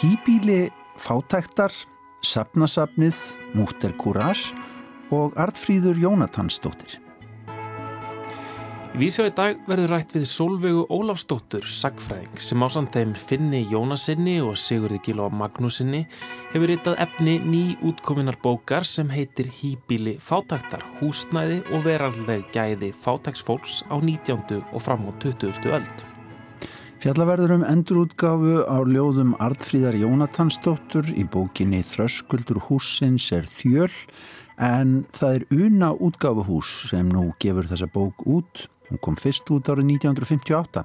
Hýbíli fátæktar, sapnasapnið, múter kúrás og Artfríður Jónatansdóttir. Vísjá í dag verður rætt við Solveigu Ólafsdóttur, sagfræðing, sem ásand þeim Finni Jónasinni og Sigurði Gíló Magnúsinni hefur ritað efni ný útkominar bókar sem heitir Hýbíli fátæktar, húsnæði og veralleg gæði fátæksfólks á 19. og fram á 20. öld. Fjallaverður um endurútgáfu á ljóðum Artfríðar Jónatansdóttur í bókinni Þröskuldur húsins er þjöl en það er una útgáfuhús sem nú gefur þessa bók út Hún kom fyrst út árið 1958.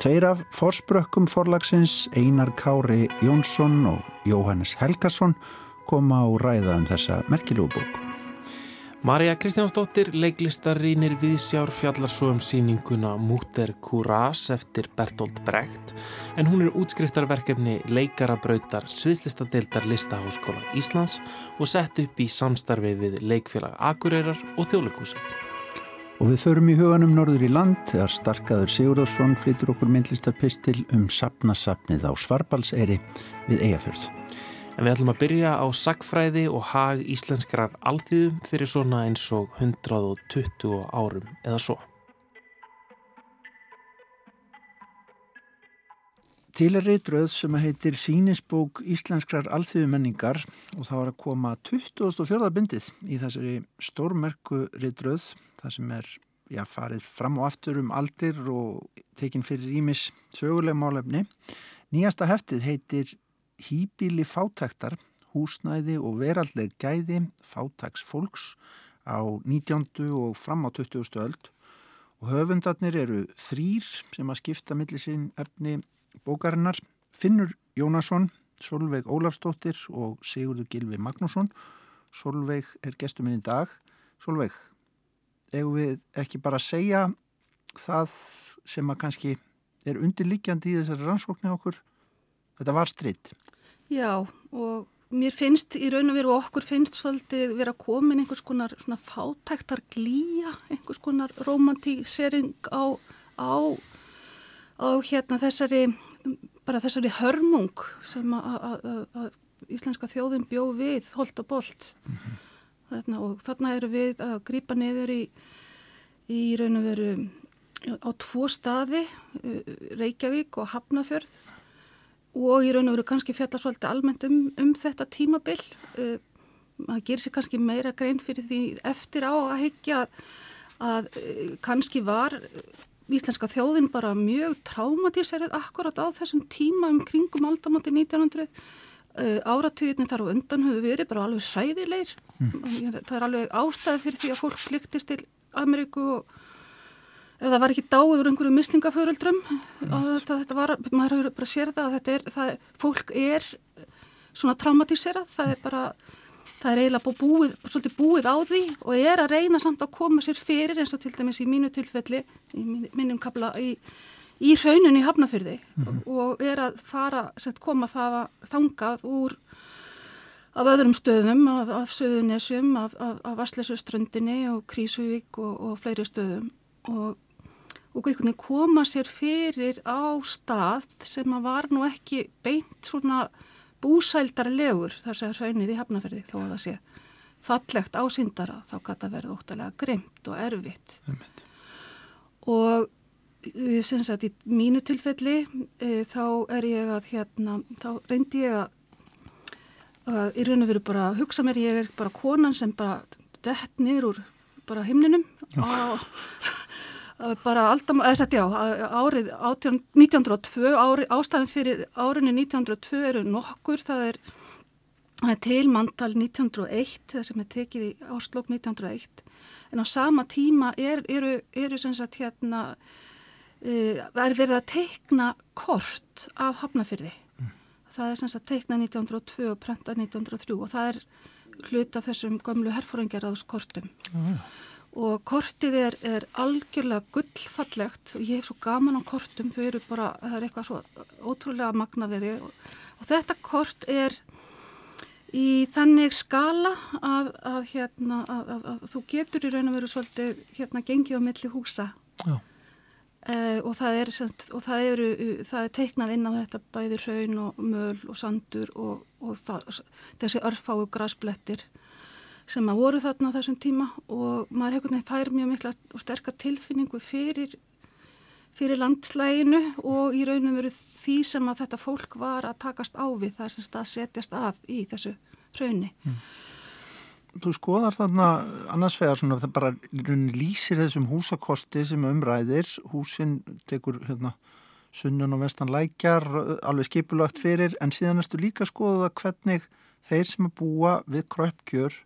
Tveir af forsprökkum forlagsins, Einar Kári Jónsson og Jóhannes Helgason, koma á ræða um þessa merkilúu bók. Marja Kristjánsdóttir leiklistarínir viðsjár fjallar svo um síninguna Múter Kurás eftir Bertolt Brecht en hún er útskriftarverkefni leikarabrautar Sviðslistadeildar Listaháskóla Íslands og sett upp í samstarfi við leikfélag Akureyrar og Þjóðleikúsið. Og við förum í huganum norður í land þegar Starkaður Sigurðarsson flytur okkur myndlistarpistil um sapnasapnið á Svarbalseri við Eigafjörð. En við ætlum að byrja á sagfræði og hag íslenskrar alþýðum fyrir svona eins og 120 árum eða svo. Til er reytröð sem heitir Sýnisbók Íslenskrar alþýðumenningar og það var að koma 24. bindið í þessari stórmerku reytröð það sem er já, farið fram og aftur um aldir og tekinn fyrir ímis söguleg málefni. Nýjasta heftið heitir Hýbíli fátæktar, húsnæði og veraldleg gæði fátæks fólks á 19. og fram á 20. öld og höfundarnir eru þrýr sem að skipta millir sín efni bókarinnar. Finnur Jónasson, Solveig Ólafsdóttir og Sigurður Gilvi Magnússon. Solveig er gestuminn í dag. Solveig, eigum við ekki bara segja það sem að kannski er undirlikjandi í þessari rannsóknu okkur þetta var stritt Já og mér finnst í raun og veru okkur finnst svolítið vera komin einhvers konar svona fátæktar glýja einhvers konar romantísering á, á, á hérna þessari bara þessari hörmung sem að íslenska þjóðin bjó við holt og bolt mm -hmm. Þarna, og þarna eru við að grýpa niður í, í raun og veru á tvo staði, Reykjavík og Hafnafjörð og í raun og veru kannski fjalla svolítið almennt um, um þetta tímabill. Uh, maður gerir sér kannski meira grein fyrir því eftir á að hekja að uh, kannski var íslenska þjóðin bara mjög traumatíserið akkurat á þessum tíma um kringum aldamátti 1900 Uh, áratugirni þar á undan hefur verið bara alveg hræðilegir mm. það er alveg ástæði fyrir því að fólk flyktist til Ameríku og það var ekki dáið úr einhverju mislingaföröldrum og þetta, þetta var, maður hefur bara sér það að þetta er, það, fólk er svona traumatíserað, það er bara það er eiginlega búið, svolítið búið á því og er að reyna samt að koma sér fyrir eins og til dæmis í mínu tilfelli í minnum kapla í í rauninni hafnafyrði mm -hmm. og er að fara, sett, koma það að þangað úr af öðrum stöðum, af, af Suðunesjum, af, af, af Vasslesuströndinni og Krísuvík og, og fleiri stöðum. Og, og koma sér fyrir á stað sem að var nú ekki beint svona búsældarlegur þar sem raunnið í hafnafyrði þó að það sé fallegt ásýndara þá gata verið óttalega grimt og erfitt. Og sem sagt í mínu tilfelli e, þá er ég að hérna, þá reyndi ég að, að í raun og veru bara að hugsa mér, ég er bara konan sem bara dett niður úr bara himninum og bara alltaf, eða sett já, árið 18, 1902, ári, ástæðin fyrir árinu 1902 eru nokkur, það er, það er tilmanntal 1901, það sem er tekið í áslokk 1901, en á sama tíma er, eru, eru sem sagt hérna uh, er verið að teikna kort af hafnafyrði. Mm. Það er sem sagt teikna 1902 og prenta 1903 og það er hlut af þessum gömlu herfóringjarraðskortum. Mm. Og kortið er, er algjörlega gullfallegt. Og ég hef svo gaman á kortum, þau eru bara, það er eitthvað svo ótrúlega magna við þig og, og þetta kort er í þannig skala að, að, hérna, að, að þú getur í raun og veru svolítið hérna gengið á milli húsa. Uh, og, það er, og það eru það er teiknað inn á þetta bæði raun og möl og sandur og, og það, þessi örfáu græsblettir sem að voru þarna á þessum tíma og maður hefur nefn fær mjög mikla og sterkar tilfinningu fyrir fyrir landslæginu og í raunum veru því sem að þetta fólk var að takast á við þar sem það setjast að í þessu raunni mm. Þú skoðar þarna annars vegar svona það bara lýsir þessum húsakosti sem umræðir húsin tekur hérna sunnan og vestan lækjar alveg skipulagt fyrir en síðan erstu líka að skoða hvernig þeir sem að búa við kröpkjör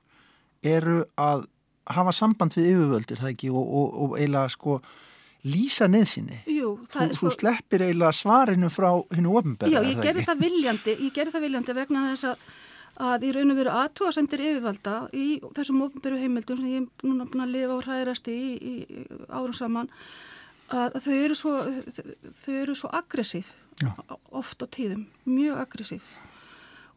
eru að hafa samband við yfirvöldir það ekki? Og, og, og eiginlega sko lýsa neðsynni Jú, þú, sko... þú sleppir eiginlega svarinu frá hennu ofnberða Já, ég gerði það viljandi ég gerði það viljandi vegna þess að að í raun og veru aðtúasemtir yfirvalda í þessum ofnbyrju heimildum sem ég er núna búin að lifa og hræðrast í, í, í árum saman að þau eru svo, þau eru svo aggressív oft á tíðum, mjög aggressív.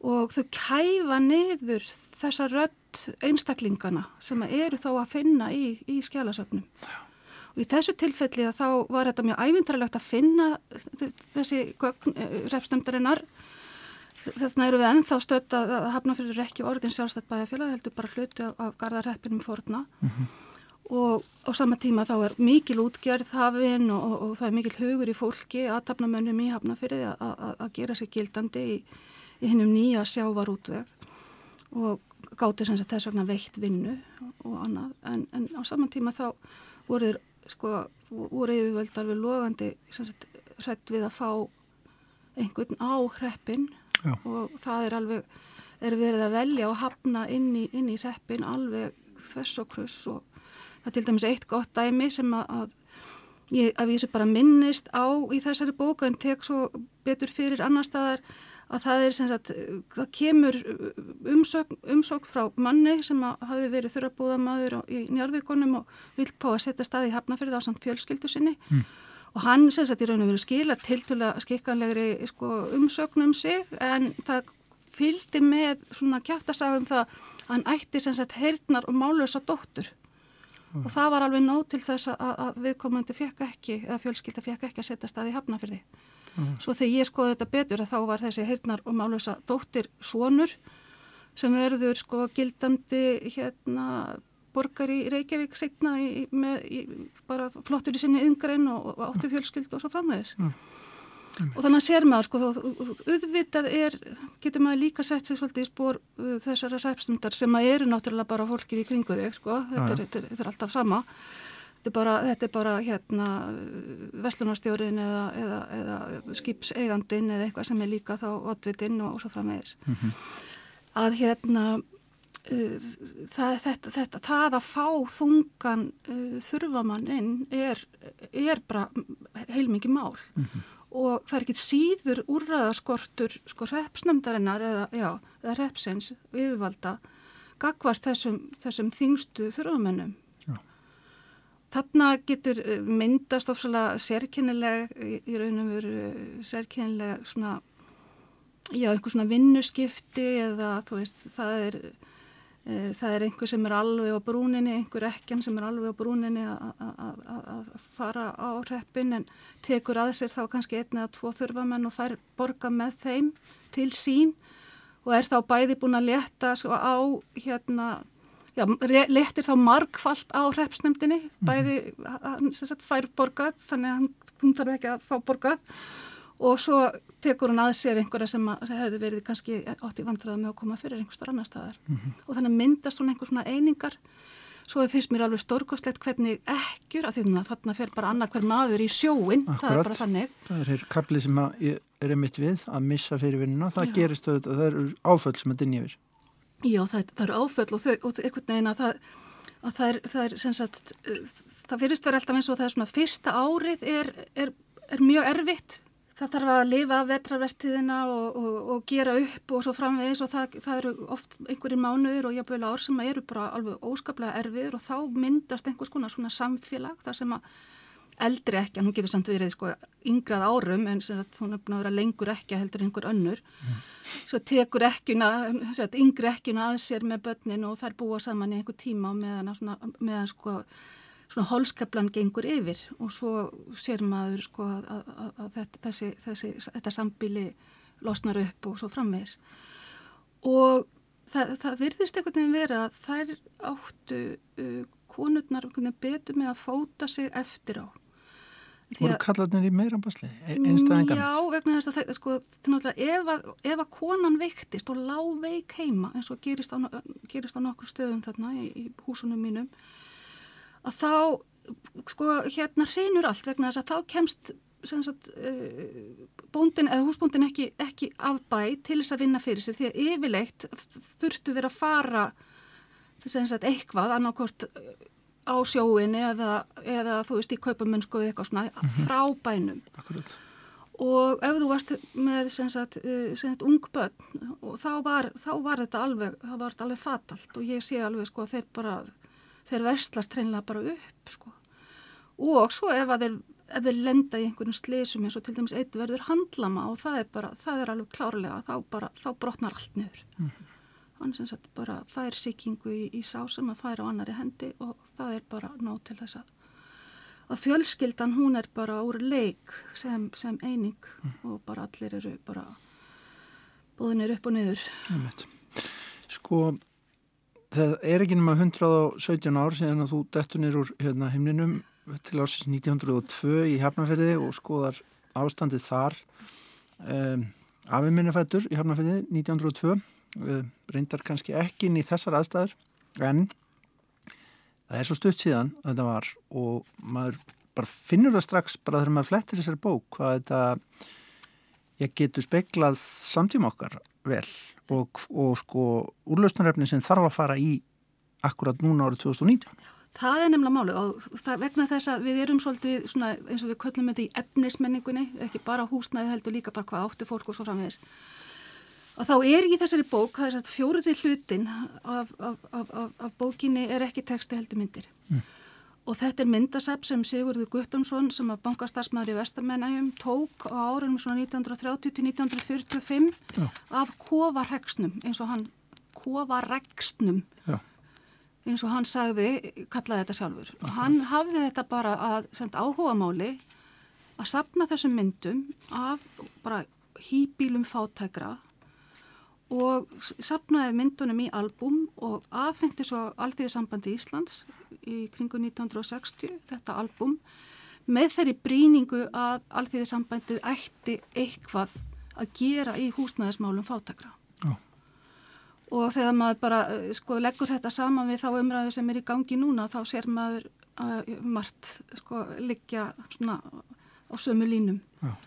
Og þau kæfa niður þessa rödd einstaklingana sem eru þá að finna í, í skjálasöfnum og í þessu tilfelli að þá var þetta mjög ævintralegt að finna þessi eh, refstemdarinnar Þarna eru við ennþá stödd að Hafnarfjörður ekki orðin sjálfstætt bæðafélag, heldur bara hluti af, af gardarreppinum forna mm -hmm. og á sama tíma þá er mikil útgerð hafinn og, og, og það er mikil hugur í fólki að tafnamönnum í Hafnarfjörði að gera sér gildandi í, í hinnum nýja sjávarútveg og gáti sem sagt þess vegna veitt vinnu og annað en, en á sama tíma þá voru, sko, voru yfirvöld alveg logandi hrætt við að fá einhvern á hreppin Já. og það er alveg, er verið að velja og hafna inn í, inn í reppin alveg þess og kruss og það er til dæmis eitt gott dæmi sem að, að ég að vísu bara minnist á í þessari bóka en tek svo betur fyrir annar staðar að það er sem sagt, það kemur umsókn, umsókn frá manni sem hafi verið þurrabúðamaður í njárvíkonum og vilt pá að setja staði í hafnafyrði á samt fjölskyldu sinni mm og hann sem sagt í raun og veru skila tiltúlega skikkanlegri sko, umsögnum sig en það fylgdi með svona kæftasagum það að hann ætti sem sagt heyrnar og málösa dóttur mm. og það var alveg nóg til þess að, að viðkomandi fekk ekki, eða fjölskylda fekk ekki að setja staði hafna fyrir því. Mm. Svo þegar ég skoði þetta betur að þá var þessi heyrnar og málösa dóttir svonur sem verður sko gildandi hérna borgar í Reykjavík signa í, með í, bara flottur í sinni yngrein og, og áttu fjölskyld og svo framvegis. Mm. Og þannig að sér maður, sko, auðvitað er, getur maður líka sett sér svolítið í spór uh, þessara ræpstumdar sem að eru náttúrulega bara fólkið í kringu þig, sko, þetta þetta, er, þetta er alltaf sama. Þetta er bara, þetta er bara hérna, vestlunarstjórin eða, eða, eða skipseigandin eða eitthvað sem er líka þá oddvitinn og, og svo framvegis. Mm -hmm. Að hérna, það, þetta, þetta, það að fá þungan uh, þurfamann inn er, er bara heilmikið mál mm -hmm. og það er ekki síður úrraðaskortur sko repsnömdarinnar eða, já, eða repsins yfirvalda gagvart þessum, þessum þingstu þurfamennum Þarna getur myndast ofsalega sérkennileg í raunum veru sérkennileg svona já, einhver svona vinnuskipti eða þú veist, það er Eh, það er einhver sem er alveg á brúninni, einhver ekkjan sem er alveg á brúninni að fara á hreppin en tekur að sér þá kannski einn eða tvo þurfamenn og fær borga með þeim til sín og er þá bæði búin að leta á hérna, já, letir þá margfalt á hreppsnefndinni, mhm. bæði hann fær borgað þannig að hún þarf ekki að fá borgað og svo tekur hún að sér einhverja sem hefði verið kannski átt í vandraða með að koma fyrir einhverstar annar staðar mm -hmm. og þannig myndast hún einhver svona einingar svo það finnst mér alveg stórkoslegt hvernig ekkjur, af því að þarna fer bara annað hver maður í sjóin, Akkurat. það er bara þannig Það er kaplið sem ég er mitt við að missa fyrir vinnuna, það Já. gerist auðvitað það eru áföll sem að dinja yfir Já, það, það eru áföll og, þau, og einhvern veginn að það að það er, það er sem sagt það fyrirst verið alltaf eins og það er svona fyrsta árið er, er, er mjög erfitt. Það þarf að lifa vetravertiðina og, og, og gera upp og svo framvegis og það, það eru oft einhverjir mánuður og jafnvegulega ár sem eru bara alveg óskaplega erfiður og þá myndast einhvers konar svona samfélag þar sem að eldri ekki, hún getur samt verið sko yngrað árum en að hún er búin að vera lengur ekki heldur einhver önnur. Mm. svo tekur ekkuna, yngri ekkuna að sér með börnin og þær búa saman í einhver tíma meðan, svona, meðan sko svona holskaplan gengur yfir. Og svo sér maður sko að, að, að þetta, þessi, þessi, þetta sambili losnar upp og svo frammeðis og það, það virðist einhvern veginn vera að þær áttu uh, konurnar betur með að fóta sig eftir á voru kallarnir í meira basli einstæðingan? Já, vegna þess að það, sko, ef, að, ef að konan veiktist og lág veik heima eins og gerist á, gerist á nokkur stöðum þarna í, í húsunum mínum að þá sko hérna hrinur allt vegna þess að þá kemst sagt, uh, bóndin eða húsbóndin ekki, ekki af bæ til þess að vinna fyrir sér því að yfirleitt þurftu þeir að fara þess að eitthvað annarkort á sjóin eða, eða þú veist í kaupamennsku eða eitthvað svona mm -hmm. frá bænum Akkurat. og ef þú varst með sem sagt, sem sagt ung börn þá var, þá var þetta alveg var þetta alveg fatalt og ég sé alveg sko þeir bara þeir verslast hreinlega bara upp sko. og svo ef þeir, ef þeir lenda í einhvern slesum eins og til dæmis eitt verður handlama og það er bara, það er alveg klárlega þá, bara, þá brotnar allt nefur mm -hmm. Hann sem sagt bara fær síkingu í, í sá sem að færa á annari hendi og það er bara nóg til þess að að fjölskyldan hún er bara úr leik sem, sem eining mm. og bara allir eru bara búðinir upp og niður. Sko það er ekki nema 117 ár síðan að þú dettur nýr úr hérna, heimninum til ásins 1902 í Hafnarferði og skoðar ástandið þar. Um, afið minnafættur í Hafnarferði 1902 um, reyndar kannski ekki inn í þessar aðstæður en það er svo stutt síðan að þetta var og maður bara finnur það strax bara þegar maður flettir þessari bók hvað þetta ég getur speklað samtíma okkar vel og, og sko úrlausnarefni sem þarf að fara í akkurat núna árið 2019. Það er nefnilega máli og það vegna þess að við erum svolítið svona, eins og við köllum þetta í efnismenningunni, ekki bara húsnæði heldur líka bara hvað átti fólk og svo framvegis. Og þá er í þessari bók, það er að fjóruði hlutin af, af, af, af bókinni er ekki texti heldur myndir. Mm. Og þetta er myndasepp sem Sigurður Guttámsson sem að bankastarsmaður í Vestamennægjum tók á árunum svona 1930-1945 af kovaregsnum eins og hann kovaregsnum eins og hann sagði, kallaði þetta sjálfur. Og hann hafði þetta bara að senda áhuga máli að sapna þessum myndum af bara hýbílum fátækra og sapnaði myndunum í album og aðfengti svo Alþjóðsambandi Íslands í kringu 1960 þetta album með þeirri bríningu að Alþjóðsambandið ætti eitthvað að gera í húsnæðismálum fátakra. Oh. Og þegar maður bara sko, leggur þetta saman við þá umræðu sem er í gangi núna þá ser maður uh, margt sko, liggja á sömu línum. Oh.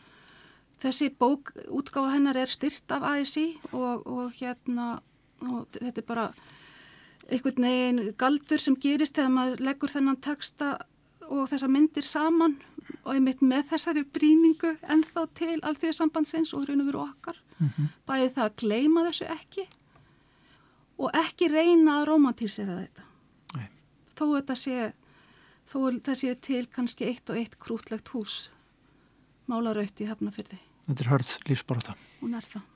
Þessi bók, útgáða hennar er styrt af ASI og, og hérna, og þetta er bara einhvern veginn galdur sem gerist þegar maður leggur þennan texta og þessa myndir saman og einmitt með þessari bríningu ennþá til alþjóðsambandsins og og veru okkar. Mm -hmm. Bæði það að gleima þessu ekki og ekki reyna að romantísera þetta. Nei. Þó þetta sé, þó þetta sé til kannski eitt og eitt krútlegt hús málarauðt í hefnafyrði. Þetta er hörð lífsborða. Hún er það.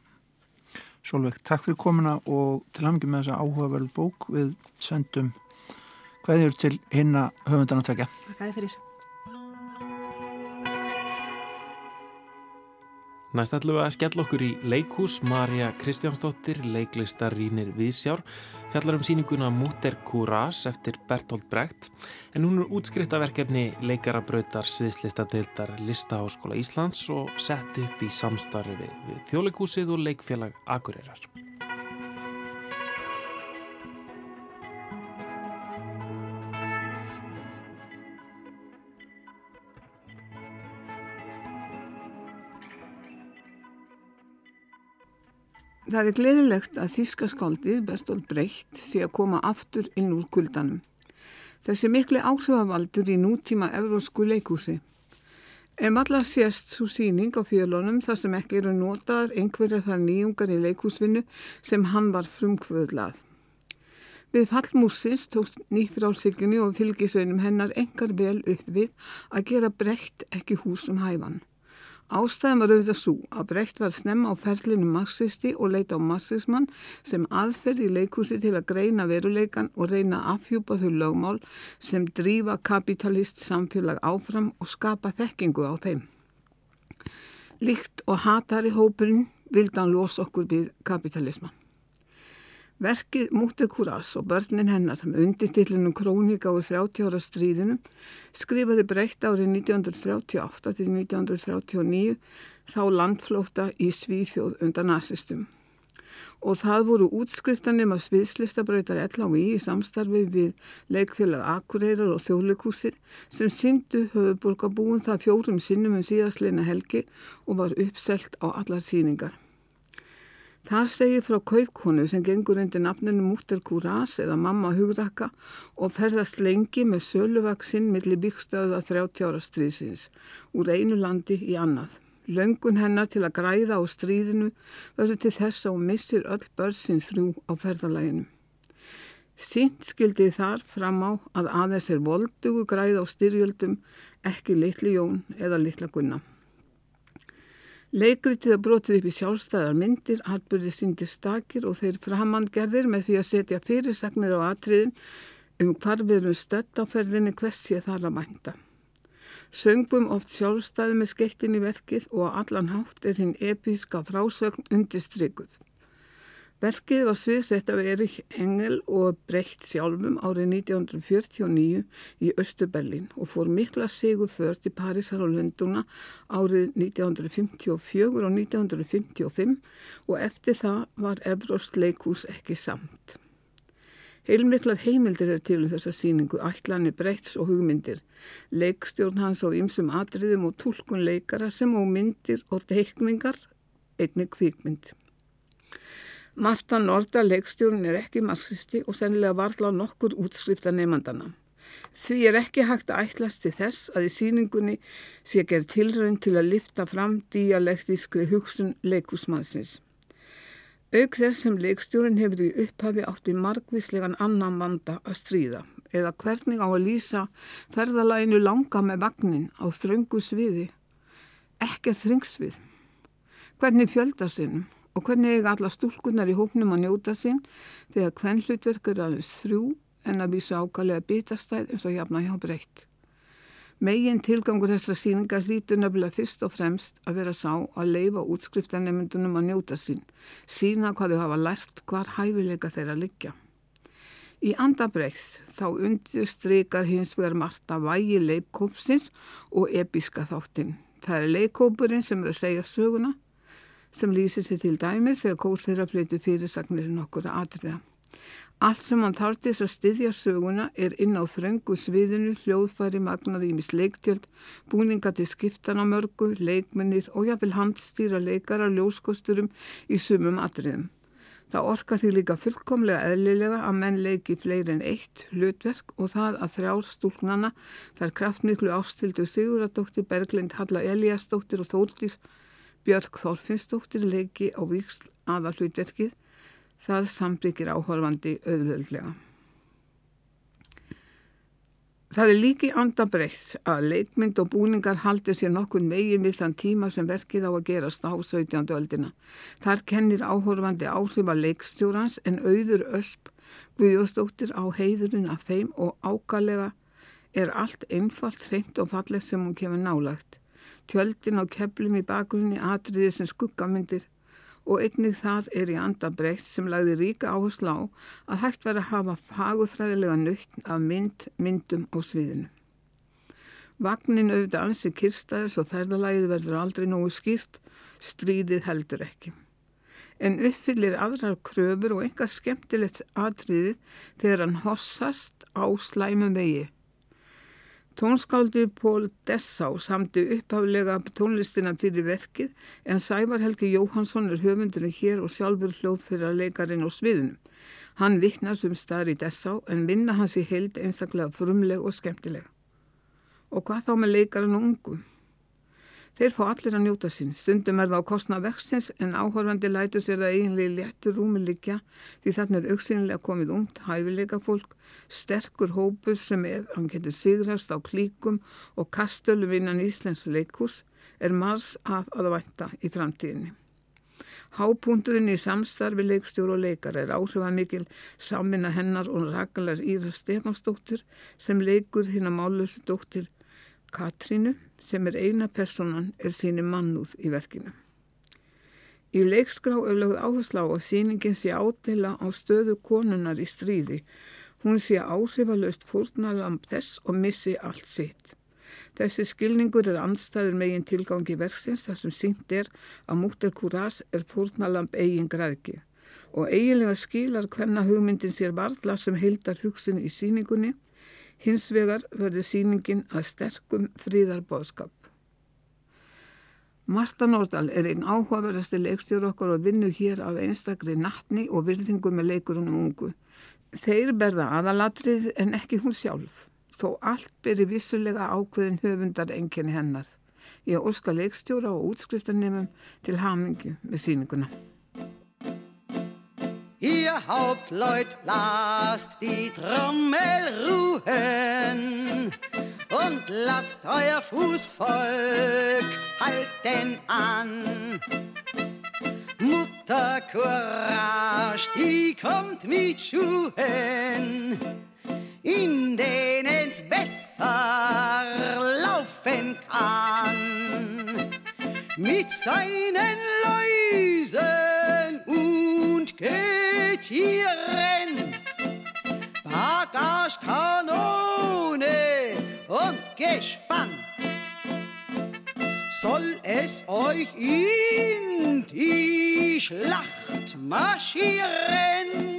Solveig, takk fyrir komina og til hamngi með þessa áhugaverð bók við söndum hvaðið til hinna höfundan að tvekja. Takk fyrir. Næst ætlum við að skella okkur í leikhús. Marja Kristjánsdóttir, leiklistar Rínir Vísjár, fjallar um síninguna Múter Kúrás eftir Bertolt Brecht. En hún er útskriftaverkefni leikarabrautar sviðslistadildar Listaháskóla Íslands og sett upp í samstarfi við þjóleikúsið og leikfélag Akureyrar. Það er gleðilegt að þískaskáldið Bertolt Brecht sé að koma aftur inn úr kuldanum. Þessi mikli áhrifavaldur í nútíma evrósku leikúsi. Ef allar sést svo síning á fjölunum þar sem ekki eru notaðar einhverja þar nýjungar í leikúsvinnu sem hann var frumkvöðlað. Við fallmúsins tókst nýfrálsíkunni og fylgisveinum hennar engar vel upp við að gera Brecht ekki húsum hæfan. Ástæðan var auðvitað svo að Brecht var snemma á ferlinu marxisti og leita á marxismann sem aðferð í leikúsi til að greina veruleikan og reyna að afhjúpa þau lögmál sem drífa kapitalist samfélag áfram og skapa þekkingu á þeim. Líkt og hatari hópurinn vildi hann losa okkur við kapitalisman. Verkið Múttir Kúras og börnin hennar með undirtillinu Krónika úr 30 ára stríðinu skrifaði breytt árið 1938 til 1939 þá landflóta í Svíþjóð undan nazistum. Og það voru útskriftanum af sviðslistabröytar LHI í samstarfi við leikfélag Akureyrar og Þjóðleikúsir sem syndu höfuborgabúin það fjórum sinnum um síðastleina helgi og var uppselt á allar síningar. Þar segir frá kaupkonu sem gengur undir nafninu Múttir Kúrás eða mamma hugrakka og ferðast lengi með söluvaksinn millir byggstöða 30 ára stríðsins úr einu landi í annað. Löngun hennar til að græða á stríðinu verður til þess að hún missir öll börsin þrjú á ferðalæginu. Sýnt skildi þar fram á að aðeins er voldugu græða á styrjöldum, ekki litli jón eða litla gunna. Leikritið að brotið upp í sjálfstæðar myndir, atbyrði síndir stakir og þeir framhandgerðir með því að setja fyrirsagnir á atriðin um hvar við erum stött á ferðinni hvers ég þar að mænta. Söngum oft sjálfstæði með skeittin í verkið og á allan hátt er hinn episka frásögn undistrygguð. Verkið var sviðsett af Erik Engel og breytt sjálfum árið 1949 í Östuberlin og fór mikla sigur först í Parísar og Lunduna árið 1954 og 1955 og eftir það var Ebrost leikús ekki samt. Heilmiklar heimildir er til um þessa síningu, ætlanir, breyts og hugmyndir, leikstjórn hans á ymsum atriðum og tólkun leikara sem á myndir og teikningar, einnig kvíkmynd. Marta Norda leikstjórn er ekki marxisti og sennilega varla nokkur útskrifta nefnandana. Því er ekki hægt að ætlast til þess að í síningunni sé gerð tilrönd til að lifta fram dialektískri hugsun leikusmannsins. Auk þess sem leikstjórn hefur í upphafi átt í margvíslegan annan vanda að stríða eða hvernig á að lýsa ferðalæginu langa með vagnin á þröngu sviði, ekki þringsvið. Hvernig fjöldar sinnum og hvernig eiga alla stúlkunar í hóknum að njóta sín þegar hvern hlutverk er aðeins þrjú en að vísa ákallega bitastæð eins og jafna hjá breytt. Megin tilgangur þessara síningar hlítur nefnilega fyrst og fremst að vera sá að leifa útskriftanemyndunum að njóta sín, sína hvað þau hafa lært hvar hæfileika þeirra liggja. Í andabreiðs þá undirstrykar hins vegar Marta vægi leikópsins og episka þáttinn. Það er leikópurinn sem er að segja söguna sem lýsir sér til dæmis þegar kól þeirra flyttu fyrirsagnir nokkur að atriða. Allt sem hann þartis að styðja söguna er inn á þröngu sviðinu, hljóðfæri, magnar, ímis leiktjöld, búninga til skiptana mörgu, leikmennir og jáfnvel handstýra leikara ljóskosturum í sumum atriðum. Það orkar því líka fullkomlega eðlilega að menn leiki fleiri en eitt hlutverk og það að þrjár stúlnana, þar kraftmiklu ástildu Siguradóttir, Berglind, Halla Eliasdóttir og Þóldís Björg Þorfinnsdóttir leiki á viksl aða hlutverkið, það sambyggir áhörfandi auðvöldlega. Það er líki andabreitt að leikmynd og búningar haldir sér nokkur megin við þann tíma sem verkið á að gerast á 17. öldina. Þar kennir áhörfandi áhrif að leikstjórans en auður ösp Guðjósdóttir á heiðurinn af þeim og ágalega er allt einfalt, hreint og fallegt sem hún kemur nálagt tjöldin á keflum í bakgrunni atriði sem skuggamyndir og einnig það er í andabreitt sem lagði ríka áherslu á að hægt verið að hafa fagufræðilega nöytn af mynd, myndum og sviðinu. Vagnin auðvitað ansi kirstaðis og ferðalæðið verður aldrei nógu skýrt, stríðið heldur ekki. En uppfyllir aðrar kröfur og engar skemmtilegt atriði þegar hann hossast á slæmum vegi Tónskáldi Pól Dessá samti upphaflega tónlistina fyrir verkið en Sævar Helgi Jóhansson er höfundurinn hér og sjálfur hljóð fyrir að leikarin á sviðinu. Hann vittnast um staðar í Dessá en vinna hans í heild einstaklega frumleg og skemmtileg. Og hvað þá með leikarin ungu? Þeir fá allir að njóta sín. Stundum er það á kostna vextins en áhörfandi lætur sér það eiginlega léttur rúmi líkja því þarna er auksinilega komið umt hæfileika fólk, sterkur hópur sem ef hann getur sigrast á klíkum og kastölu vinnan Íslensk leikús er mars af að vænta í framtíðinni. Hápúndurinn í samstarfi leikstjóru og leikar er áhrifamikil samina hennar og rakalar Íra Stefansdóttur sem leikur þína málusi dóttir Katrínu sem er eina personan er síni mannúð í verkinu. Í leikskrá er lögð áherslu á að síningin sé ádela á stöðu konunar í stríði. Hún sé áhrifalöst fórnalamb þess og missi allt sitt. Þessi skilningur er andstæður megin tilgangi verksins þar sem sínt er að múttir kúras er fórnalamb eigin græðki og eiginlega skilar hvenna hugmyndin sér varðla sem heildar hugsin í síningunni Hins vegar verður síningin að sterkum fríðarbóðskap. Marta Nordal er einn áhugaverðasti leikstjóru okkar og vinnu hér af einstakri nattni og virðingu með leikurunum ungu. Þeir berða aðalatrið en ekki hún sjálf, þó allt beri vissulega ákveðin höfundar enginni hennar. Ég óska leikstjóra og útskriftarnemum til hamingu með síninguna. Ihr Hauptleut, lasst die Trommel ruhen und lasst euer Fußvolk halten an. Mutter Courage, die kommt mit Schuhen, in denen es besser laufen kann. Mit seinen Läusen und Gehen Tieren, Bagage-Kanone und Gespann. Soll es euch in die Schlacht marschieren,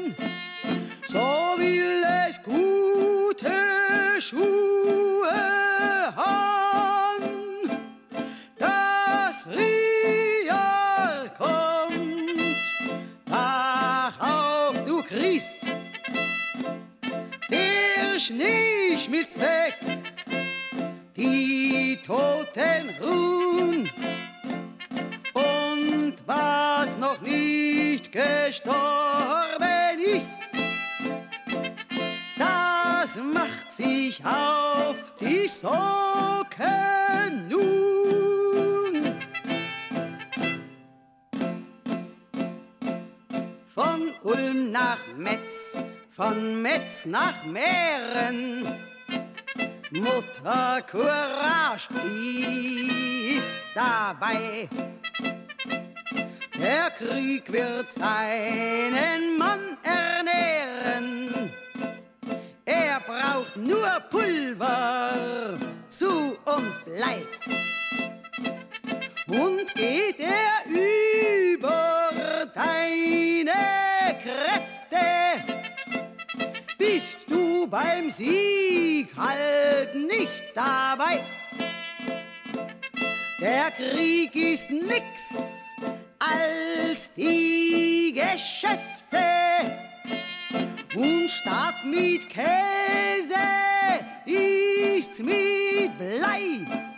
Hey!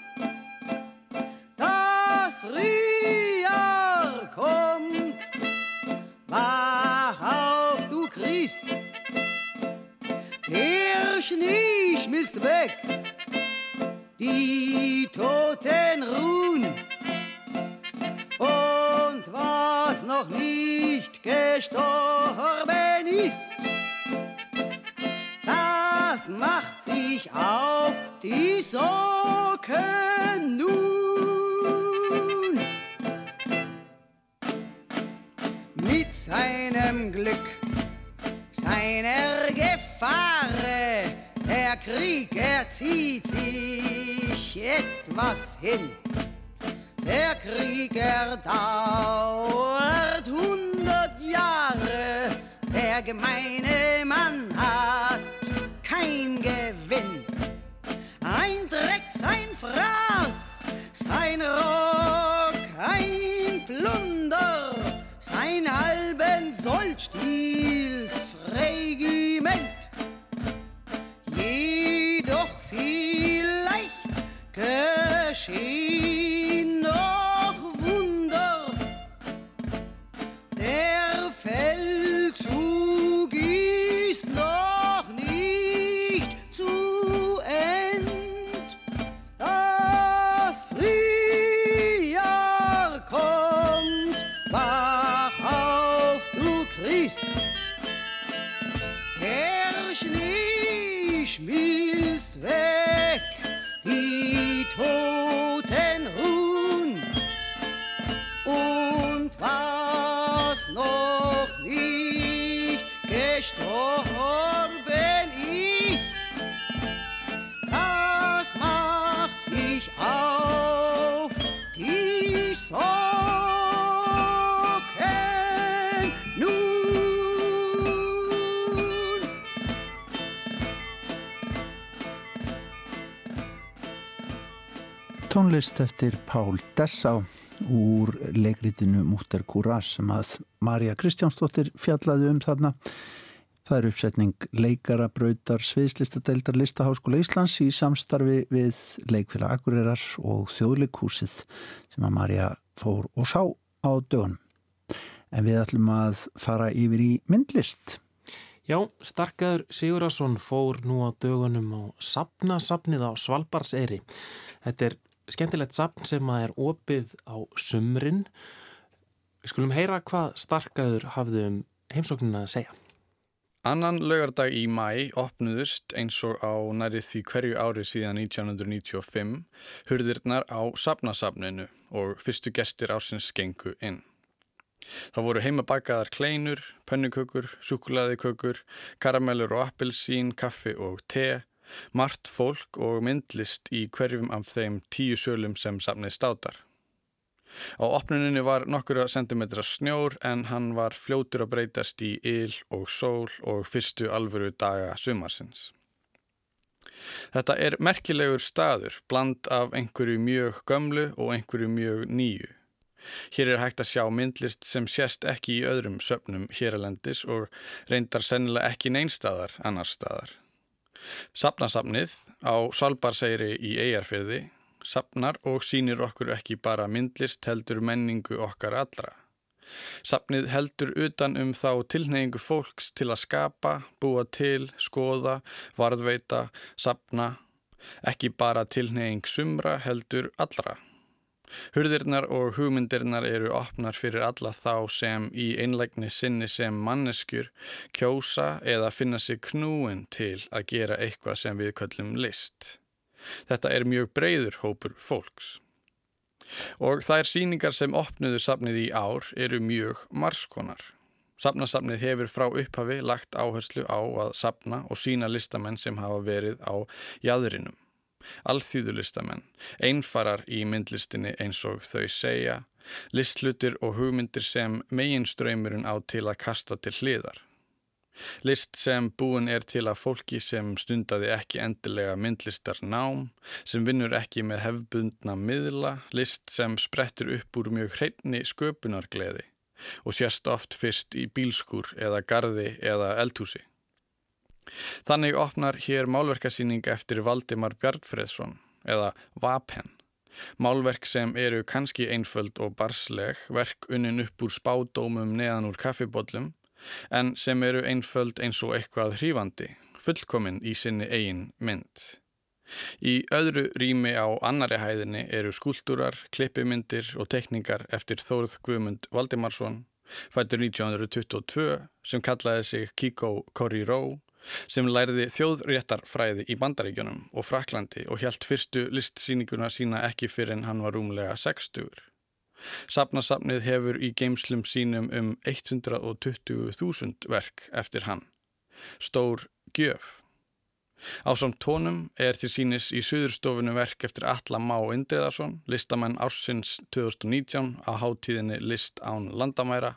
Peace. Tónlist eftir Pál Dessá úr leikritinu Múter Kúras sem að Marja Kristjánsdóttir fjallaði um þarna. Það er uppsetning leikara, brautar, sviðslistadeildar Listaháskóla Íslands í samstarfi við leikfélag Akureyrar og þjóðleikhúsið sem að Marja fór og sá á dögun. En við ætlum að fara yfir í myndlist. Já, Starkaður Sigurðarsson fór nú á dögunum á Sapna-sapnið á Svalbarseyri. Þetta er skemmtilegt sapn sem að er opið á sumrin. Við skulum heyra hvað Starkaður hafði um heimsóknina að segja. Annan laugardag í mæ opnuðust eins og á næri því hverju ári síðan 1995 hurðirnar á Sapna-sapninu og fyrstu gestir ársins gengu inn. Það voru heimabakaðar kleinur, pönnukökur, súkulaðikökur, karamellur og appelsín, kaffi og te, margt fólk og myndlist í hverjum af þeim tíu sölum sem safnið státar. Á opnuninni var nokkura sentimetra snjór en hann var fljótur að breytast í yl og sól og fyrstu alvöru daga sumarsins. Þetta er merkilegur staður, bland af einhverju mjög gömlu og einhverju mjög nýju. Hér er hægt að sjá myndlist sem sést ekki í öðrum söpnum héralendis og reyndar sennilega ekki neinstadar annar staðar. Sapnasapnið á Salbarseyri í Eyjarfyrði sapnar og sínir okkur ekki bara myndlist heldur menningu okkar allra. Sapnið heldur utan um þá tilneyingu fólks til að skapa, búa til, skoða, varðveita, sapna, ekki bara tilneying sumra heldur allra. Hurðirnar og hugmyndirnar eru opnar fyrir alla þá sem í einlegni sinni sem manneskjur kjósa eða finna sig knúin til að gera eitthvað sem við köllum list. Þetta er mjög breyður hópur fólks. Og þær síningar sem opnuðu safnið í ár eru mjög marskonar. Safnasafnið hefur frá upphafi lagt áherslu á að safna og sína listamenn sem hafa verið á jæðrinum alþýðulistamenn, einfarar í myndlistinni eins og þau segja, listlutir og hugmyndir sem meginströymurinn á til að kasta til hliðar. List sem búin er til að fólki sem stundaði ekki endilega myndlistar nám, sem vinnur ekki með hefbundna miðla, list sem sprettur upp úr mjög hreinni sköpunargleði og sérst oft fyrst í bílskur eða gardi eða eldhúsi. Þannig opnar hér málverkasýning eftir Valdimar Bjartfreðsson eða Vapen. Málverk sem eru kannski einföld og barsleg, verk unnin upp úr spádómum neðan úr kaffibóllum, en sem eru einföld eins og eitthvað hrífandi, fullkominn í sinni eigin mynd. Í öðru rými á annari hæðinni eru skúltúrar, klippimyndir og tekningar eftir Þórð Guðmund Valdimarsson, fættur 1922, sem kallaði sig Kiko Corriró sem læriði þjóðréttarfræði í Bandaríkjunum og Fraklandi og hjælt fyrstu listsýninguna sína ekki fyrir en hann var rúmlega 60. Sapnasapnið hefur í geimslum sínum um 120.000 verk eftir hann. Stór gjöf. Á samt tónum er til sínis í Suðurstofinu verk eftir Alla Má Indriðarsson, listamenn ársins 2019 á hátíðinni List án landamæra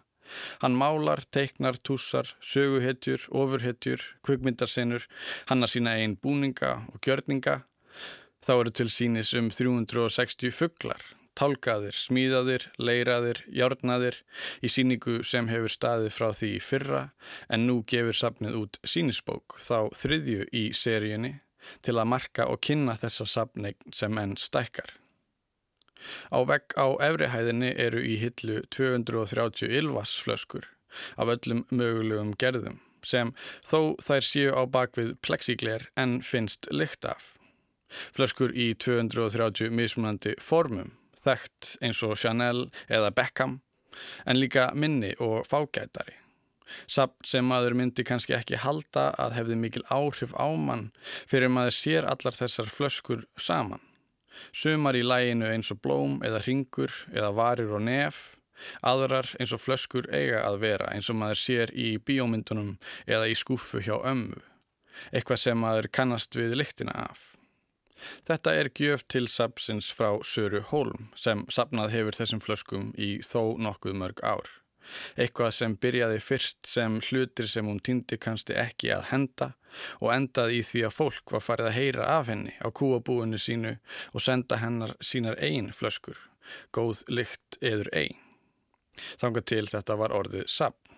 Hann málar, teiknar, tússar, söguhetjur, ofurhetjur, kvökmyndarsenur, hann að sína einn búninga og gjörninga. Þá eru til sínis um 360 fugglar, tálkaðir, smíðaðir, leiraðir, járnaðir í síningu sem hefur staðið frá því í fyrra en nú gefur safnið út sínisbók þá þriðju í seríunni til að marka og kynna þessa safneign sem enn stækkar. Á vegg á efrihæðinni eru í hillu 230 ylvassflöskur af öllum mögulegum gerðum sem þó þær séu á bakvið plexigler en finnst lykt af. Flöskur í 230 mismunandi formum, þekkt eins og Chanel eða Beckham, en líka minni og fágætari. Samt sem maður myndi kannski ekki halda að hefði mikil áhrif á mann fyrir maður sér allar þessar flöskur saman. Sumar í læginu eins og blóm eða ringur eða varir og nef, Aðrar eins og flöskur eiga að vera eins og maður sér í bíómyndunum eða í skúfu hjá ömmu. Eitthvað sem maður kannast við lyktina af. Þetta er gjöf til sapsins frá Söru Holm sem sapnað hefur þessum flöskum í þó nokkuð mörg ár. Eitthvað sem byrjaði fyrst sem hlutir sem hún týndi kannski ekki að henda og endaði í því að fólk var farið að heyra af henni á kúabúinu sínu og senda hennar sínar einn flöskur, góð lykt eður einn. Þanga til þetta var orðið sapn.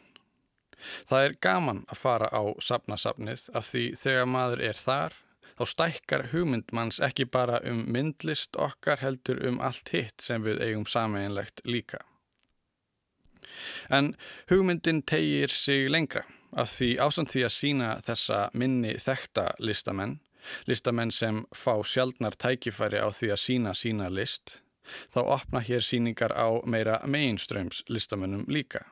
Það er gaman að fara á sapnasapnið af því þegar maður er þar þá stækkar hugmyndmanns ekki bara um myndlist okkar heldur um allt hitt sem við eigum sameinlegt líka. En hugmyndin tegir sig lengra af því ásand því að sína þessa minni þekta listamenn, listamenn sem fá sjaldnar tækifæri á því að sína sína list, þá opna hér síningar á meira mainströms listamönnum líka,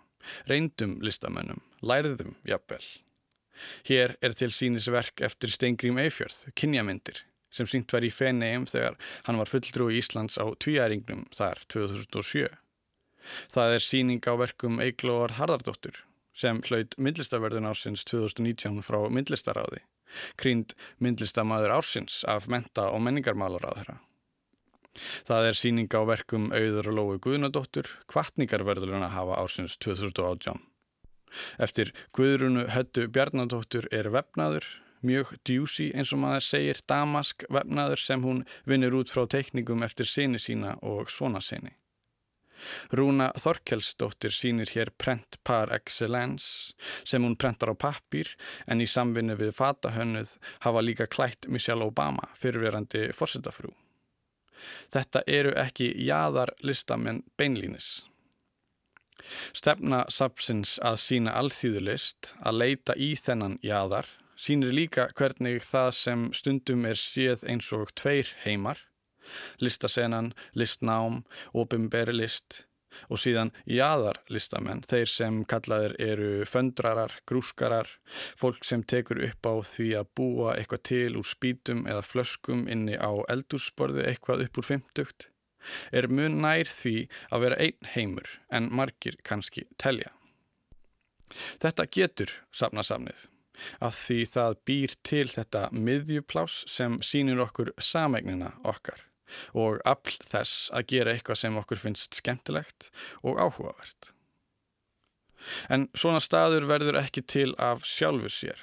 reyndum listamönnum, lærðum jafnvel. Hér er til sínisverk eftir Steingrím Eifjörð, kynjamyndir, sem sínt var í Feneim þegar hann var fulltrú í Íslands á tvíæringnum þar 2007. Það er síning á verkum Eiglóar Harðardóttur sem hlaut myndlistaverðun ársins 2019 frá myndlistaráði, krýnd myndlistamæður ársins af menta- og menningarmálaráðherra. Það er síning á verkum Auður og Lói Guðnadóttur, kvartningarverðurinn að hafa ársins 2018. Eftir Guðrunu Höttu Bjarnadóttur er vefnaður, mjög djúsi eins og maður segir damask vefnaður sem hún vinnur út frá teikningum eftir sinni sína og svona sinni. Rúna Þorkelsdóttir sínir hér prent par excellence sem hún prentar á pappir en í samvinni við fatahönnuð hafa líka klætt Michelle Obama fyrirverandi fórsetafrú. Þetta eru ekki jaðar listamenn beinlínis. Stefna sapsins að sína alþýðulist, að leita í þennan jaðar, sínir líka hvernig það sem stundum er séð eins og tveir heimar, listasenan, listnám, opimberi list og síðan jaðarlistamenn, þeir sem kallaðir eru föndrarar, grúskarar, fólk sem tekur upp á því að búa eitthvað til úr spítum eða flöskum inni á eldúsborði eitthvað upp úr fymtugt, er mun nær því að vera einn heimur en margir kannski telja. Þetta getur safnasamnið af því það býr til þetta miðjuplás sem sínir okkur samegnina okkar og afl þess að gera eitthvað sem okkur finnst skemmtilegt og áhugavert. En svona staður verður ekki til af sjálfu sér.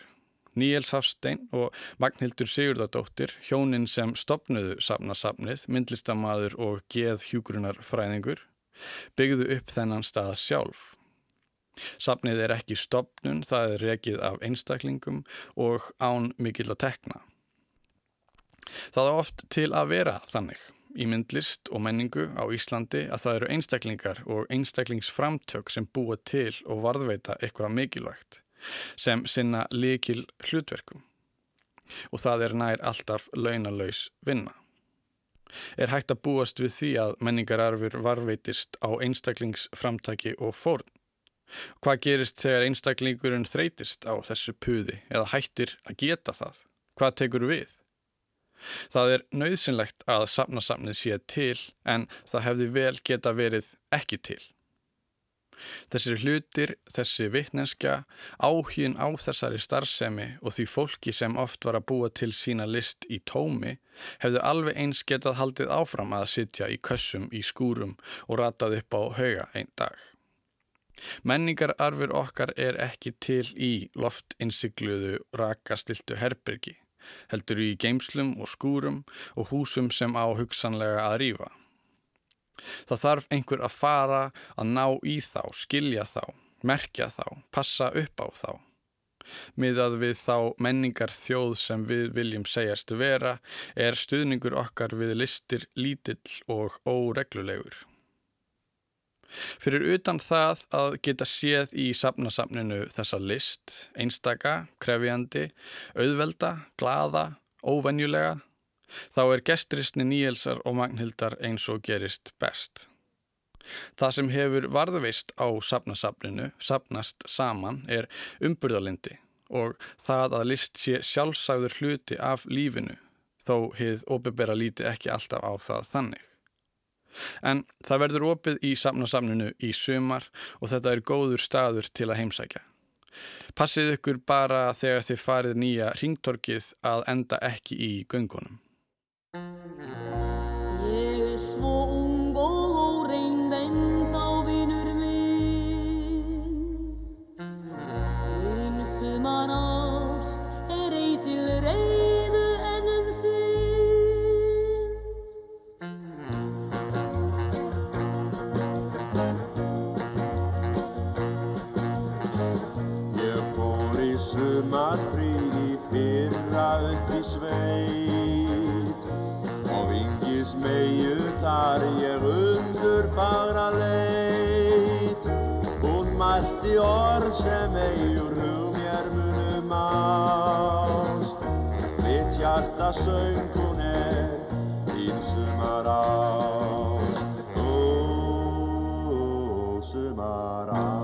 Níels Hafstein og Magnhildur Sigurdardóttir, hjónin sem stopnuðu safnasafnið, myndlistamaður og geð hjúgrunar fræðingur, byggðu upp þennan stað sjálf. Safnið er ekki stopnun, það er rekið af einstaklingum og án mikill að tekna. Það er oft til að vera þannig í myndlist og menningu á Íslandi að það eru einstaklingar og einstaklingsframtök sem búa til og varðveita eitthvað mikilvægt sem sinna likil hlutverkum og það er nær alltaf launalaus vinna. Er hægt að búast við því að menningararfur varveitist á einstaklingsframtaki og fórn? Hvað gerist þegar einstaklingurinn þreytist á þessu puði eða hættir að geta það? Hvað tekur við? Það er nöðsynlegt að safnasamnið sé til en það hefði vel geta verið ekki til. Þessir hlutir, þessi vittnenska, áhugin á þessari starfsemi og því fólki sem oft var að búa til sína list í tómi hefðu alveg eins getað haldið áfram að sitja í kössum í skúrum og ratað upp á hauga einn dag. Menningararfur okkar er ekki til í loftinsigluðu rakastiltu herbergi heldur í geimslum og skúrum og húsum sem á hugsanlega að rýfa. Það þarf einhver að fara að ná í þá, skilja þá, merkja þá, passa upp á þá. Miðað við þá menningar þjóð sem við viljum segjast vera er stuðningur okkar við listir lítill og óreglulegur. Fyrir utan það að geta séð í safnasafninu þessa list, einstaka, krefjandi, auðvelda, glada, óvenjulega, þá er gestristni Níelsar og Magnhildar eins og gerist best. Það sem hefur varðveist á safnasafninu, safnast saman, er umburðalindi og það að list sé sjálfsagður hluti af lífinu, þó hefð óbebera líti ekki alltaf á það þannig. En það verður opið í samnasamninu í sumar og þetta er góður staður til að heimsækja. Passið ykkur bara þegar þið farið nýja ringtorkið að enda ekki í göngunum. Meiu þar ég undur fagra leit. Hún mælti orð sem eigur hug mér munum ást. Mitt hjarta söng hún er þín sumar ást Ó, sumar ást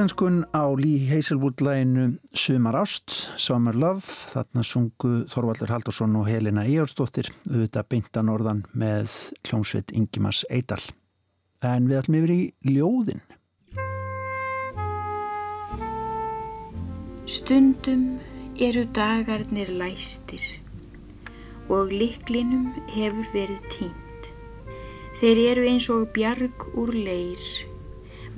Íslenskun á Lee Hazelwood-læginu Sumar Ást, Summer Love, þarna sungu Þorvaldur Haldursson og Helena Íjársdóttir, auðvitað beinta norðan með hljómsveit Ingimas Eidal. En við ætlum yfir í ljóðin. Stundum eru dagarnir læstir og liklinum hefur verið tínt. Þeir eru eins og bjarg úr leir.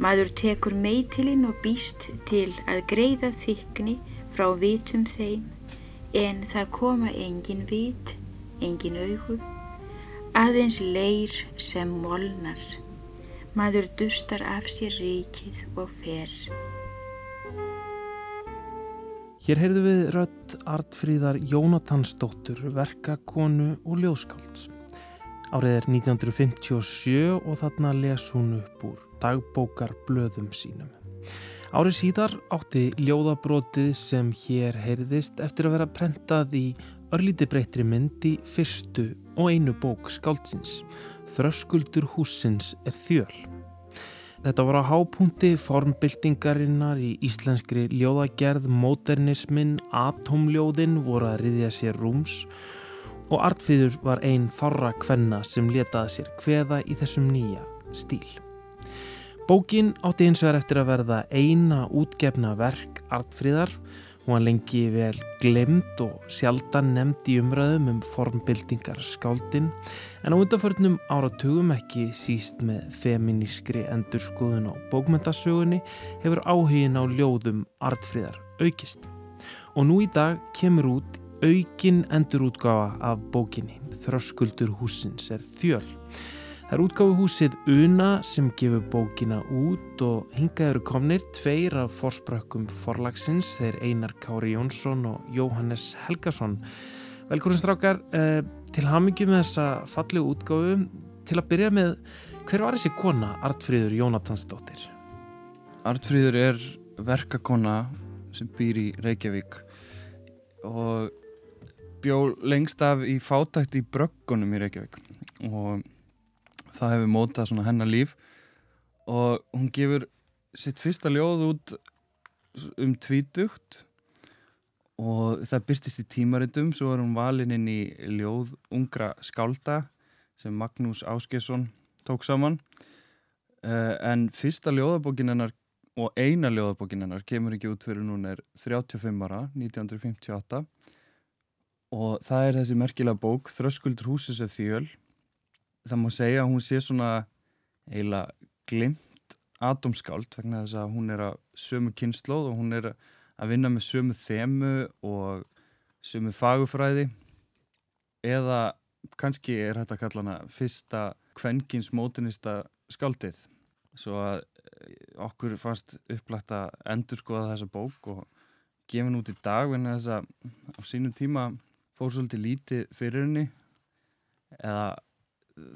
Maður tekur meitilinn og býst til að greiða þykni frá vitum þeim en það koma engin vit, engin augu, aðeins leir sem molnar. Maður dustar af sér ríkið og fer. Hér heyrðu við rödd Artfríðar Jónatansdóttur, verkakonu og ljóðskálds. Árið er 1957 og þarna les hún upp úr dagbókar blöðum sínum. Árið síðar átti ljóðabrotið sem hér heyrðist eftir að vera prentað í örlíti breytri mynd í fyrstu og einu bók skáldsins. Þröskuldur húsins er þjöl. Þetta var á hápunti formbyltingarinnar í íslenskri ljóðagerð, modernismin, atomljóðin voru að riðja sér rúms og Artfríður var einn farra kvenna sem letaði sér kveða í þessum nýja stíl. Bókin átti hins vegar eftir að verða eina útgefna verk Artfríðar Hún var lengi vel glemd og sjaldan nefnd í umræðum um formbildingar skáldin en á undanförnum áratugum ekki síst með feminískri endurskoðun á bókmyndasögunni hefur áhugin á ljóðum artfríðar aukist. Og nú í dag kemur út aukin endurútgáfa af bókinni Þröskuldur húsins er þjöl. Það er útgáfuhúsið Una sem gefur bókina út og hingað eru komnir tveir af forsprökkum forlagsins, þeir Einar Kári Jónsson og Jóhannes Helgason. Velkorinn strákar, eh, til hamingi með þessa fallegu útgáfu. Til að byrja með, hver var þessi kona, Artfríður Jónatansdóttir? Artfríður er verkakona sem býr í Reykjavík og bjó lengst af í fátækt í bröggunum í Reykjavík og það hefur mótað svona hennar líf. Og hún gefur sitt fyrsta ljóð út um tvítugt. Og það byrtist í tímaritum svo er hún valinn inn í ljóð ungra skálda sem Magnús Áskesson tók saman. Uh, en fyrsta ljóðabókin hennar og eina ljóðabókin hennar kemur ekki út fyrir hún er 35 ára 1958 og það er þessi merkilega bók Þröskuldur húsis er þjöl það má segja að hún sé svona eiginlega glimt atomskáld vegna þess að hún er að sömu kynnslóð og hún er að vinna með sömu þemu og sömu fagufræði eða kannski er hægt að kalla hana fyrsta kvenkins mótunista skáldið. Svo að eh, okkur fannst upplægt að endur skoða þessa bók og gefa henn út í dag en þess að á sínum tíma fór svolítið lítið fyrir henni. Eða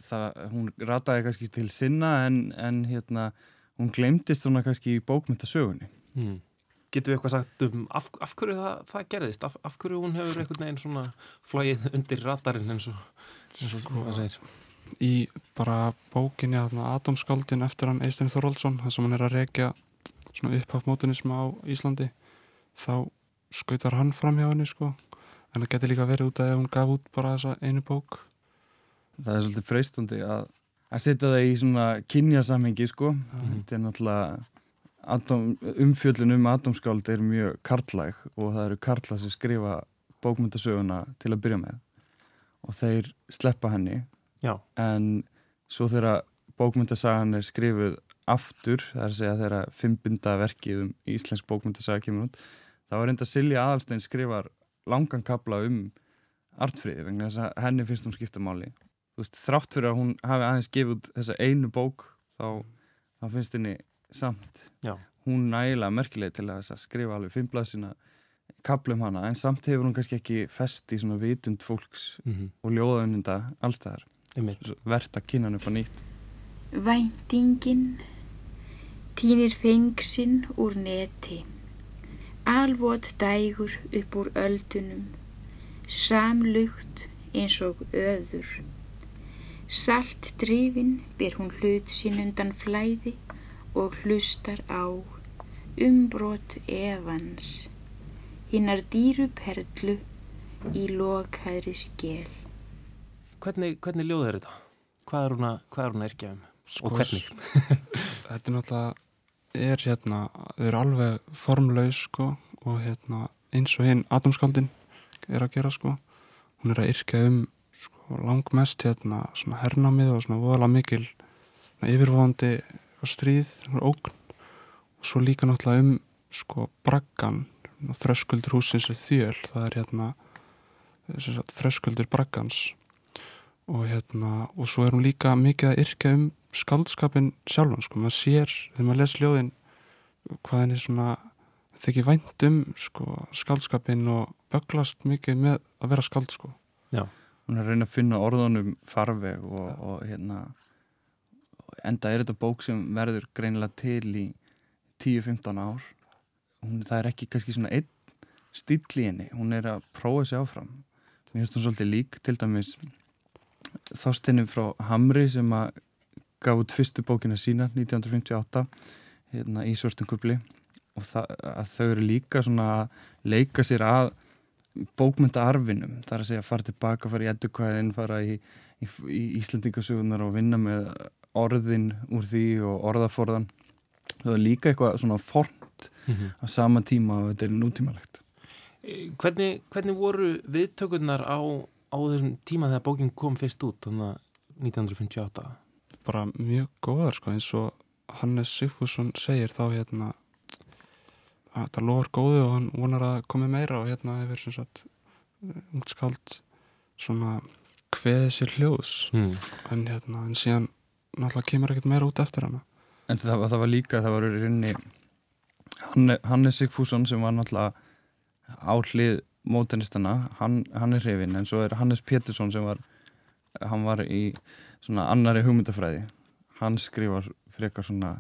það, hún rataði kannski til sinna en, en hérna, hún glemtist svona kannski í bókmyndasögunni. Mm. Getur við eitthvað sagt um af, af hverju það, það gerðist? Af, af hverju hún hefur einhvern veginn svona flóið undir ratarinn eins og, eins og sko, það segir? Í bara bókinni Atomskaldin eftir hann Eistein Þorvaldsson þar sem hann er að rekja svona upphafmótunism á Íslandi þá skautar hann fram hjá henni sko en það getur líka verið út að ef hún gaf út bara þessa einu bók það er svolítið freistandi að, að setja það í svona kynjasamhengi sko mm. þetta er náttúrulega atom, umfjöldun um atomskáld er mjög karlæg og það eru karla sem skrifa bókmyndasöguna til að byrja með og þeir sleppa henni Já. en svo þegar bókmyndasagan er skrifuð aftur, það er að segja þeirra fimmbynda verkið um íslensk bókmyndasaga kemur út, þá er enda Silja Aðalstein skrifar langan kabla um artfríði vegna þess að henni finnst hún skipta máli veist, þrátt fyrir að hún hafi aðeins gefið út þessa einu bók þá, þá finnst henni samt. Já. hún nægilega merkileg til að skrifa alveg fimmblað kaplum hana en samt hefur hún kannski ekki fest í svona vitund fólks mm -hmm. og ljóðaununda allstæðar verðt að kynna hann upp á nýtt. Væntingin týnir fengsinn úr neti. Alvot dægur upp úr öldunum. Samlugt eins og öður Salt drifin ber hún hlut sín undan flæði og hlustar á umbrot evans, hinnar dýru perlu í lokaðri skell. Hvernig, hvernig ljóð er þetta? Hvað er hún að, hvað er hún að erkja um? Sko, og hvernig? þetta er náttúrulega, er hérna, þau eru alveg formlaus sko og hérna eins og hinn atomskaldin er að gera sko. Hún er að yrkja um sko, langmest hérna svona hernámið og svona voðalega mikil yfirvóðandi stríð, og svo líka náttúrulega um sko braggan þröskuldur húsins er þjöl. Það er hérna sagt, þröskuldur braggans. Og hérna og svo er hún líka mikið að yrkja um skaldskapin sjálfan sko, maður sér þegar maður les ljóðin hvað henni svona þykir vænt um sko skaldskapin og böglast mikið með að vera skald sko. Já hún er að reyna að finna orðunum farveg og, og hérna enda er þetta bók sem verður greinilega til í 10-15 ár. Hún, það er ekki kannski svona einn stíl í henni, hún er að prófa sér áfram. Mér finnst hún svolítið lík til dæmis þástinnum frá Hamri sem að gaf út fyrstu bókina sína 1958 hérna, í svörstum kubli og það, að þau eru líka svona að leika sér að bókmyndaarfinum, það er að segja fara tilbaka, fara í eddukvæðin, fara í, í, í Íslandingasögunar og vinna með orðin úr því og orðaforðan það er líka eitthvað svona fornt Mhm. á sama tíma og þetta er nútímalegt Eh, Hvernig, hvernig voru viðtökurnar á, á þessum tíma þegar bókin kom fyrst út, þannig að 1958? bara mjög góðar sko eins og Hannes Sigfússon segir þá hérna að þetta lofar góðu og hann vonar að komi meira og hérna hefur sem sagt ungt skald svona kveðið sér hljóðs Mm. en hérna en síðan náttúrulega kemur ekkert meira út eftir hana En það, það var líka, það var í rauninni Hanne, Hannes Sigfússon sem var náttúrulega á hlið mótenistana, hann, hann er hrifin en svo er Hannes Pétursson sem var hann var í svona annari hugmyndafræði hann skrifar frekar svona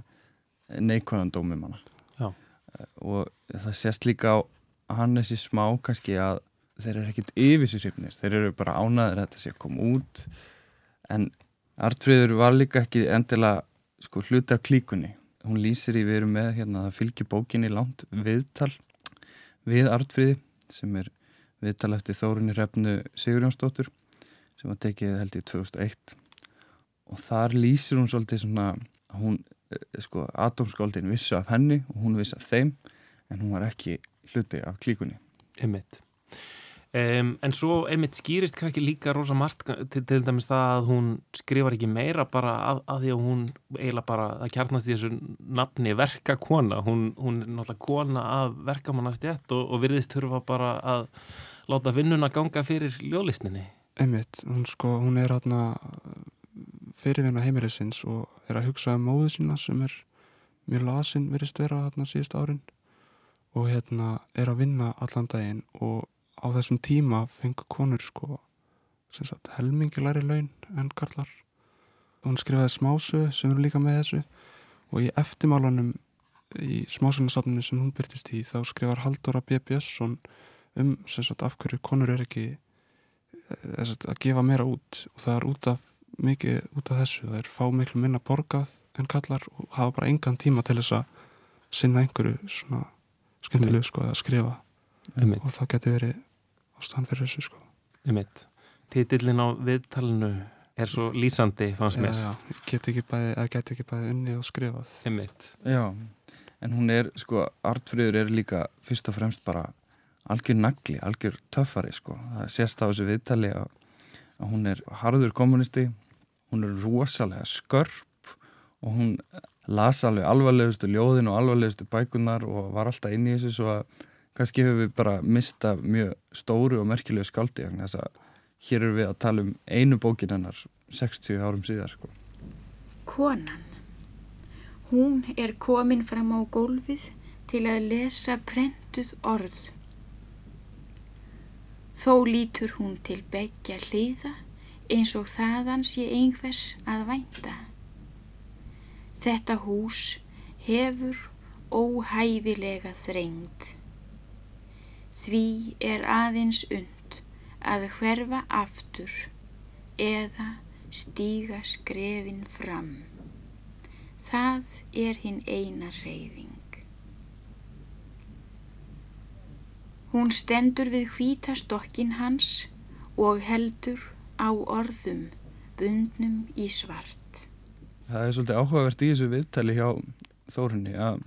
neikvæðan dómum hana Já. Og það sést líka á Hannesi smá kannski að þeir eru ekkit yfir sér hrifnir, þeir eru bara ánaðir að þetta sé að koma út. En Artfríður var líka ekki endilega sko hluti af klíkunni. Hún lýsir í við erum með hérna það fylgir bókinni langt viðtal við Artfríði sem er viðtal eftir Þórunni Refnu Sigurjónsdóttur sem var tekið held í 2001 og þar lýsir hún svolítið svona að hún sko atomskóldin vissi af henni og hún vissi af þeim en hún var ekki hluti af klíkunni. Einmitt. Um, en svo einmitt skýrist kannski líka rosa margt til, til dæmis það að hún skrifar ekki meira bara að, að því að hún eiginlega bara, það kjarnast í þessu nafni verkakona, hún, hún er náttúrulega kona af verkamannastjætt og, og virðist þurfa bara að láta vinnuna ganga fyrir ljólistinni einmitt, hún sko, hún er hérna fyrirvinna heimilisins og er að hugsa um móðu sína sem er mjög lasin virðist vera hérna síðust árin. Og hérna er að vinna allan daginn og á þessum tíma fengur konur sko sagt helmingilæri laun en karlar. Hún skrifaði smásu sem eru líka með þessu og í eftirmálanum í smásunarsafninu sem hún byrtist í þá skrifar Halldóra B. Björnsson um sagt af hverju konur er ekki eh, sagt, að gefa meira út. Og það er út af mikið út af þessu, það er fá miklu minna borgað en kallar og hafa bara engan tíma til þess að sinna einhverju svona skemmtilegu sko að skrifa. Einmitt. og það geti verið ástæðan fyrir þessu sko. Einmitt. Titillin á viðtalinu er svo lýsandi fannst mér. Já, já, get ekki bæði, eða get ekki bæði unni og skrifað. Einmitt. Já, en hún er sko, Artfríður er líka fyrst og fremst bara algjör nagli, algjör töffari sko, það sést á þessu viðtali að, að hún er harður kommunisti hún er rosalega skörp og hún las alveg alvarlegustu ljóðin og alvarlegustu bækunar og var alltaf inn í þessu svo að kannski hefur við bara mista mjög stóru og merkilegu vegna þess að hér eru við að tala um einu bókin hennar 60 árum síðar sko. Konan. Hún er komin fram á gólfið til að lesa prentuð orð. Þó lítur hún til begja hliða eins og þaðan sé einhvers að vænta. Þetta hús hefur óhæfilega þrengd. Því er aðeins und að hverfa aftur eða stíga skrefin fram. Það er hinn eina reyfing. Hún stendur við hvítastokkin hans og heldur á orðum bundnum í svart. Það er svolítið áhugavert í þessu viðtali hjá Þórunni að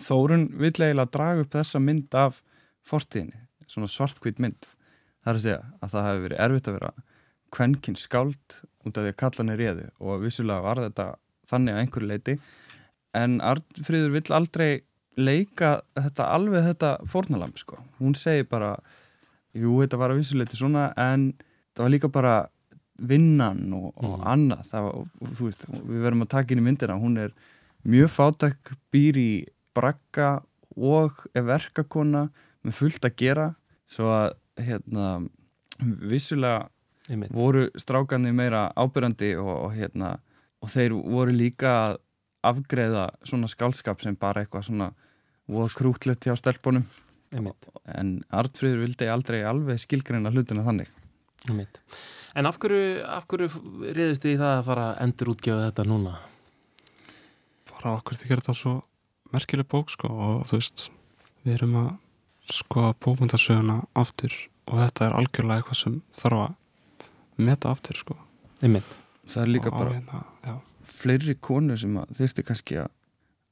Þórun vill eiginlega draga upp þessa mynd af fortíðinni, svona svartkvít mynd. Það er að segja að það hefur verið erfitt að vera kvenkin skáld út af því að kallan er réði og vissulega var þetta þannig að einhverju leiti en Arnfríður vill aldrei leika þetta alveg þetta fórnalam sko. Hún segir bara jú þetta var að vissuleiti svona en það var líka bara vinnan og, og Mhm. annað það var, og, þú veist, við verðum að taka inn í myndina hún er mjög fátæk býr í bragga og er verkakona með fullt að gera svo að hérna vissulega Einmitt. voru strákandi meira ábyrjandi og, og hérna og þeir voru líka að afgreða svona skálskap sem bara eitthvað svona voða krútlegt hjá stelpunum Einmitt. en Artfríður vildi aldrei alveg skilgreina hlutina þannig. En af hverju, af hverju reyðist þið í það að fara að endur útgjöfa þetta núna? bara okkur þykir þetta svo merkileg bók sko og þú veist við erum að skoða bókmyndasöguna aftur og þetta er algjörlega eitthvað sem þarf að meta aftur sko Einmitt. það er líka Og bara hérna, já, fleiri konur sem að þurfti kannski að,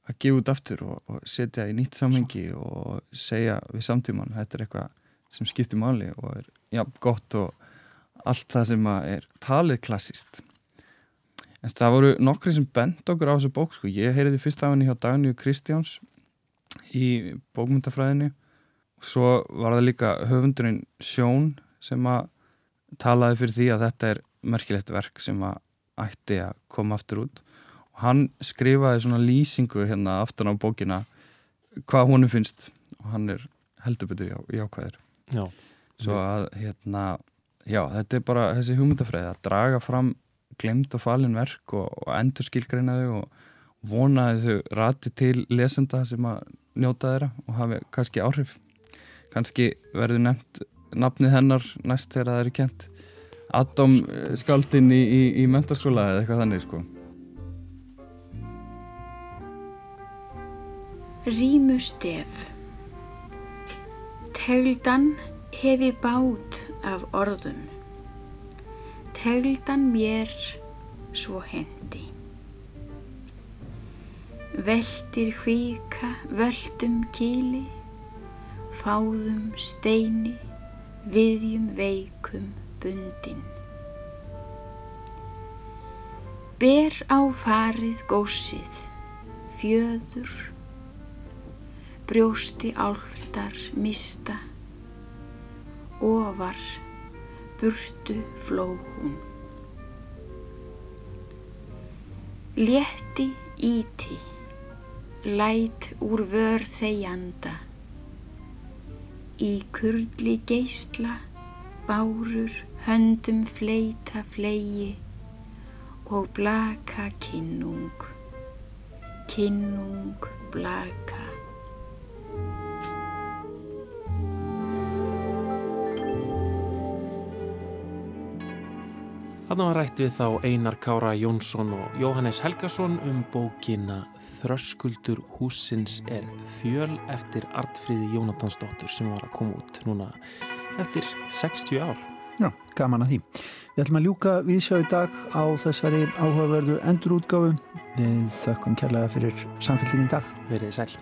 að gefa út aftur og, og setja í nýtt samhengi og segja við samtíman þetta er eitthvað sem skiptir máli og er já, gott og allt það sem er talið klassist en það voru nokkri sem bent okkur á þessu bók sko. ég heyriði fyrst af henni hjá Dagníu Kristjáns í bókmyndafræðinni og svo var það líka höfundurinn Sjón sem að talaði fyrir því að þetta er merkilegt verk sem að ætti að koma aftur út. Og hann skrifaði svona lýsingu hérna aftan á bókina hvað honum finnst. Og hann er heldur betur já, jákvæðir Já. svo að hérna já, þetta er bara þessi hugmyndafræði að draga fram glemt og falin verk og, og endur skilgreina þau og vona að þau rati til lesenda sem að njóta þeirra og hafi kannski áhrif. Kannski verður nefnt nafnið hennar næst þegar það er kent Adam eh, skáldinn í, í, í mentaskóla eða eitthvað þannig sko. Rímustef. Tegldan hefi bát af orðum Tegldan mér svo hendi. Veltir hvika völdum kýli Fáðum steini Viðjum veikum bundin. Ber á farið gósið Fjöður brjósti áltar mista ofar burtu fló hún. Létti íti læt úr vör þegjanda í kurli geisla bárur höndum fleita flegi og blaka kinnung kinnung blaka Þannig var rætt við þá Einar Kára Jónsson og Jóhannes Helgason um bókina Þröskuldur húsins er þjöl eftir Artfríði Jónatansdóttur sem var að koma út núna eftir 60 ár. Já, gaman að því. Við ætlum að ljúka við sjá í dag á þessari áhugaverðu endurútgáfu. Við þökkum kærlega fyrir samfélgin í dag. Verið sæl.